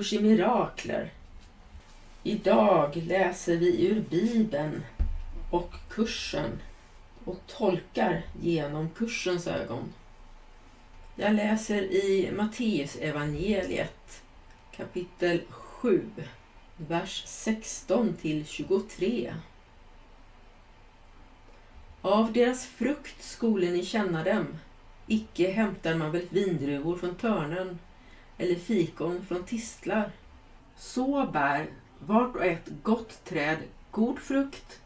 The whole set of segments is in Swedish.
Kurs i mirakler. Idag läser vi ur Bibeln och kursen och tolkar genom kursens ögon. Jag läser i Matteus evangeliet kapitel 7, vers 16 till 23. Av deras frukt skolen ni känna dem. Icke hämtar man väl vindruvor från törnen eller fikon från tistlar. Så bär vart och ett gott träd god frukt,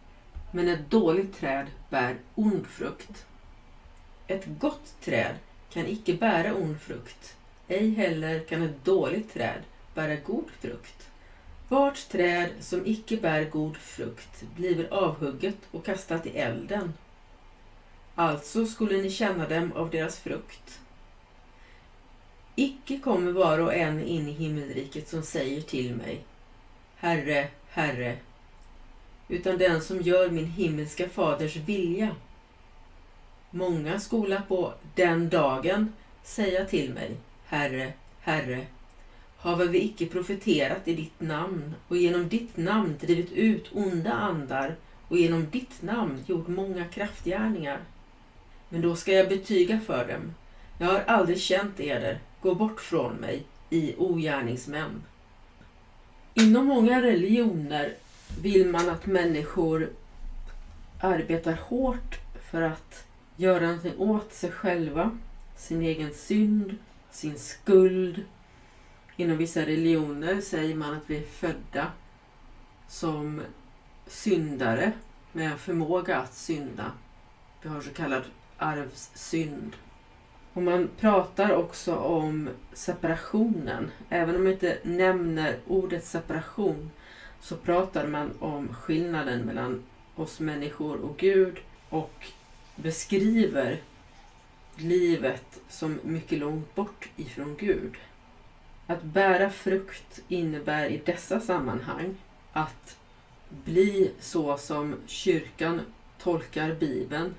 men ett dåligt träd bär ond frukt. Ett gott träd kan icke bära ond frukt, ej heller kan ett dåligt träd bära god frukt. Vart träd som icke bär god frukt bliver avhugget och kastat i elden. Alltså skulle ni känna dem av deras frukt. Icke kommer var och en in i himmelriket som säger till mig Herre, Herre, utan den som gör min himmelska faders vilja. Många skola på den dagen säga till mig Herre, Herre, har vi icke profeterat i ditt namn och genom ditt namn drivit ut onda andar och genom ditt namn gjort många kraftgärningar? Men då ska jag betyga för dem, jag har aldrig känt eder, gå bort från mig i ogärningsmän. Inom många religioner vill man att människor arbetar hårt för att göra någonting åt sig själva, sin egen synd, sin skuld. Inom vissa religioner säger man att vi är födda som syndare med en förmåga att synda. Vi har så kallad arvssynd. Och man pratar också om separationen. Även om man inte nämner ordet separation så pratar man om skillnaden mellan oss människor och Gud och beskriver livet som mycket långt bort ifrån Gud. Att bära frukt innebär i dessa sammanhang att bli så som kyrkan tolkar Bibeln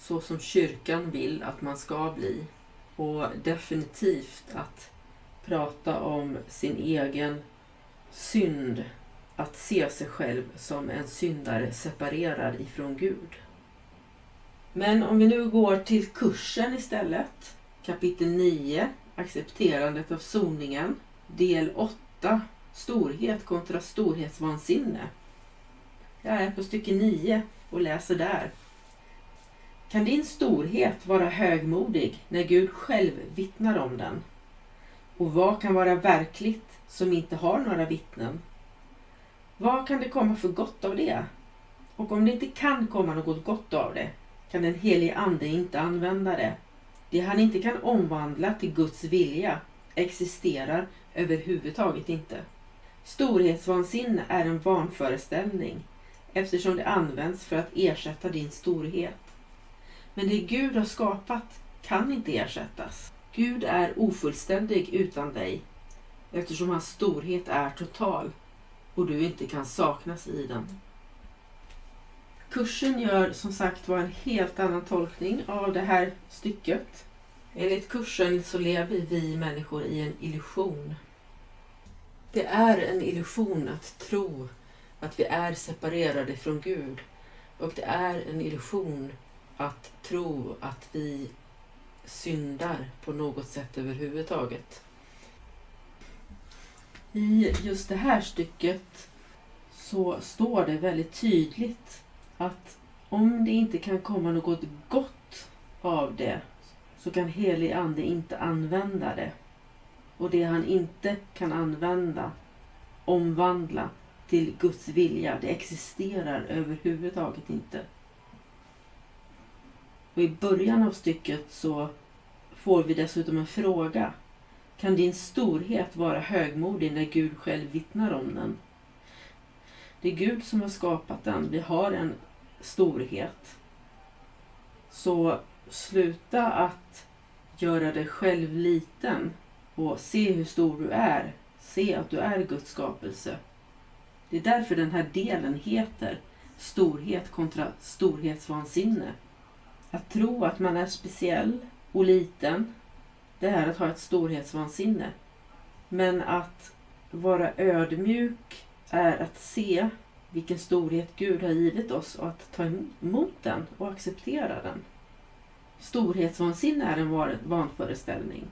så som kyrkan vill att man ska bli. Och definitivt att prata om sin egen synd. Att se sig själv som en syndare separerad ifrån Gud. Men om vi nu går till kursen istället. Kapitel 9, accepterandet av soningen. Del 8, storhet kontra storhetsvansinne. Jag är på stycke 9 och läser där. Kan din storhet vara högmodig när Gud själv vittnar om den? Och vad kan vara verkligt som inte har några vittnen? Vad kan det komma för gott av det? Och om det inte kan komma något gott av det kan den helige Ande inte använda det. Det han inte kan omvandla till Guds vilja existerar överhuvudtaget inte. Storhetsvansinne är en vanföreställning eftersom det används för att ersätta din storhet. Men det Gud har skapat kan inte ersättas. Gud är ofullständig utan dig eftersom hans storhet är total och du inte kan saknas i den. Kursen gör som sagt var en helt annan tolkning av det här stycket. Enligt kursen så lever vi människor i en illusion. Det är en illusion att tro att vi är separerade från Gud. Och det är en illusion att tro att vi syndar på något sätt överhuvudtaget. I just det här stycket så står det väldigt tydligt att om det inte kan komma något gott av det så kan helig ande inte använda det. Och det han inte kan använda, omvandla till Guds vilja, det existerar överhuvudtaget inte. Och I början av stycket så får vi dessutom en fråga. Kan din storhet vara högmodig när Gud själv vittnar om den? Det är Gud som har skapat den. Vi har en storhet. Så sluta att göra dig själv liten och se hur stor du är. Se att du är Guds skapelse. Det är därför den här delen heter storhet kontra storhetsvansinne. Att tro att man är speciell och liten, det är att ha ett storhetsvansinne. Men att vara ödmjuk är att se vilken storhet Gud har givit oss och att ta emot den och acceptera den. Storhetsvansinne är en vanföreställning.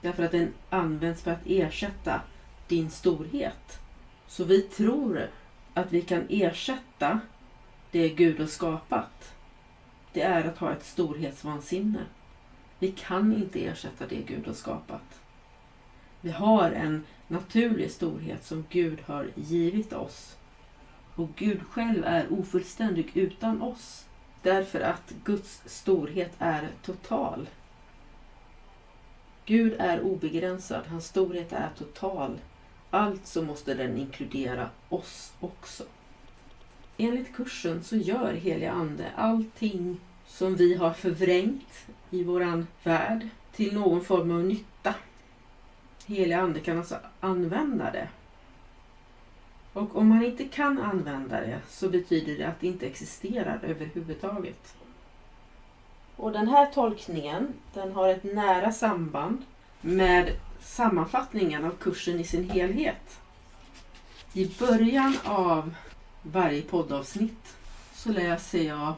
Därför att den används för att ersätta din storhet. Så vi tror att vi kan ersätta det Gud har skapat. Det är att ha ett storhetsvansinne. Vi kan inte ersätta det Gud har skapat. Vi har en naturlig storhet som Gud har givit oss. Och Gud själv är ofullständig utan oss. Därför att Guds storhet är total. Gud är obegränsad, hans storhet är total. Alltså måste den inkludera oss också. Enligt kursen så gör heliga Ande allting som vi har förvrängt i våran värld till någon form av nytta. Heliga Ande kan alltså använda det. Och om man inte kan använda det så betyder det att det inte existerar överhuvudtaget. Och den här tolkningen den har ett nära samband med sammanfattningen av kursen i sin helhet. I början av varje poddavsnitt så läser jag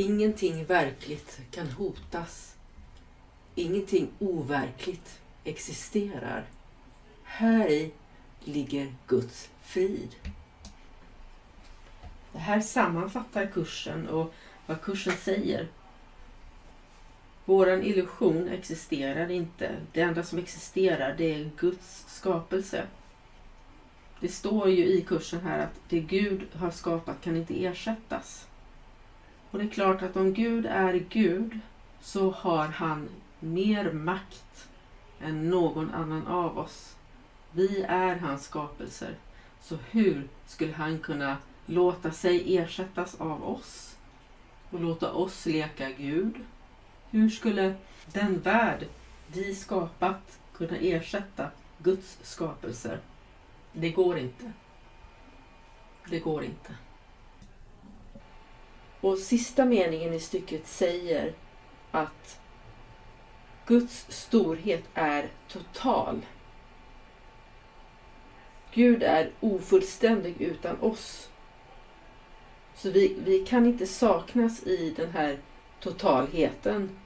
Ingenting verkligt kan hotas. Ingenting overkligt existerar. Här i ligger Guds frid. Det här sammanfattar kursen och vad kursen säger. Våran illusion existerar inte. Det enda som existerar det är Guds skapelse. Det står ju i kursen här att det Gud har skapat kan inte ersättas. Och det är klart att om Gud är Gud så har han mer makt än någon annan av oss. Vi är hans skapelser. Så hur skulle han kunna låta sig ersättas av oss och låta oss leka Gud? Hur skulle den värld vi skapat kunna ersätta Guds skapelser? Det går inte. Det går inte. Och sista meningen i stycket säger att Guds storhet är total. Gud är ofullständig utan oss. Så vi, vi kan inte saknas i den här totalheten.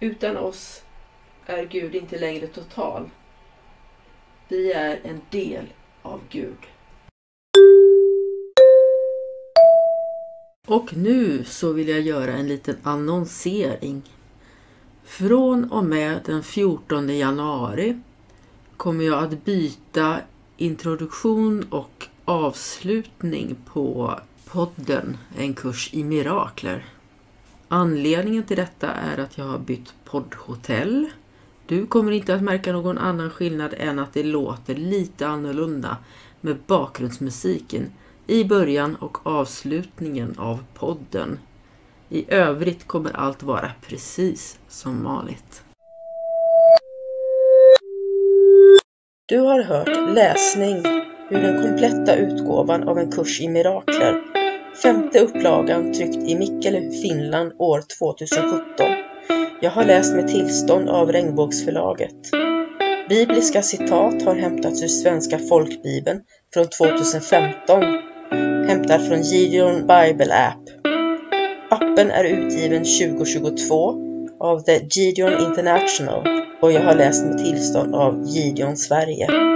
Utan oss är Gud inte längre total. Vi är en del av Gud. Och nu så vill jag göra en liten annonsering. Från och med den 14 januari kommer jag att byta introduktion och avslutning på podden En kurs i mirakler. Anledningen till detta är att jag har bytt poddhotell. Du kommer inte att märka någon annan skillnad än att det låter lite annorlunda med bakgrundsmusiken i början och avslutningen av podden. I övrigt kommer allt vara precis som vanligt. Du har hört läsning ur den kompletta utgåvan av en kurs i mirakler. Femte upplagan tryckt i Mikkeli, Finland år 2017. Jag har läst med tillstånd av Regnbågsförlaget. Bibliska citat har hämtats ur Svenska folkbibeln från 2015, hämtad från Gideon Bible App. Appen är utgiven 2022 av The Gideon International och jag har läst med tillstånd av Gideon Sverige.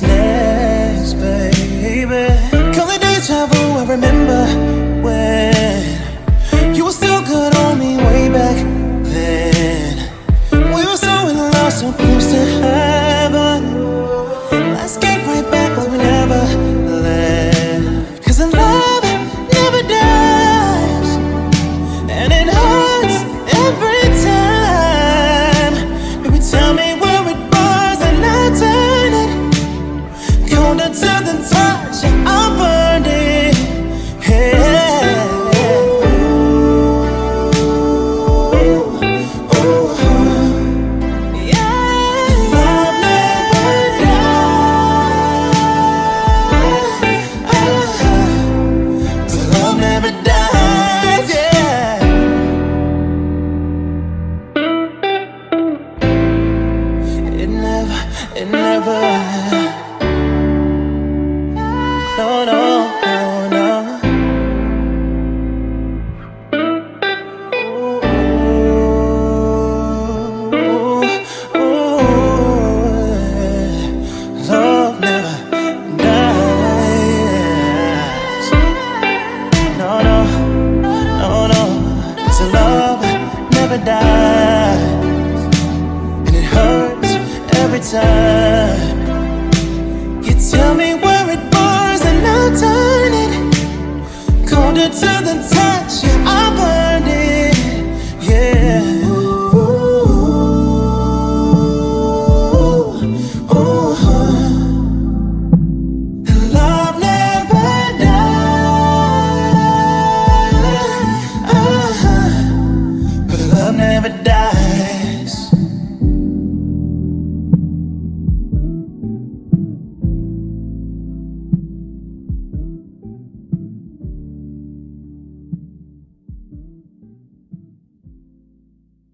Next, baby. Call it day travel, I remember.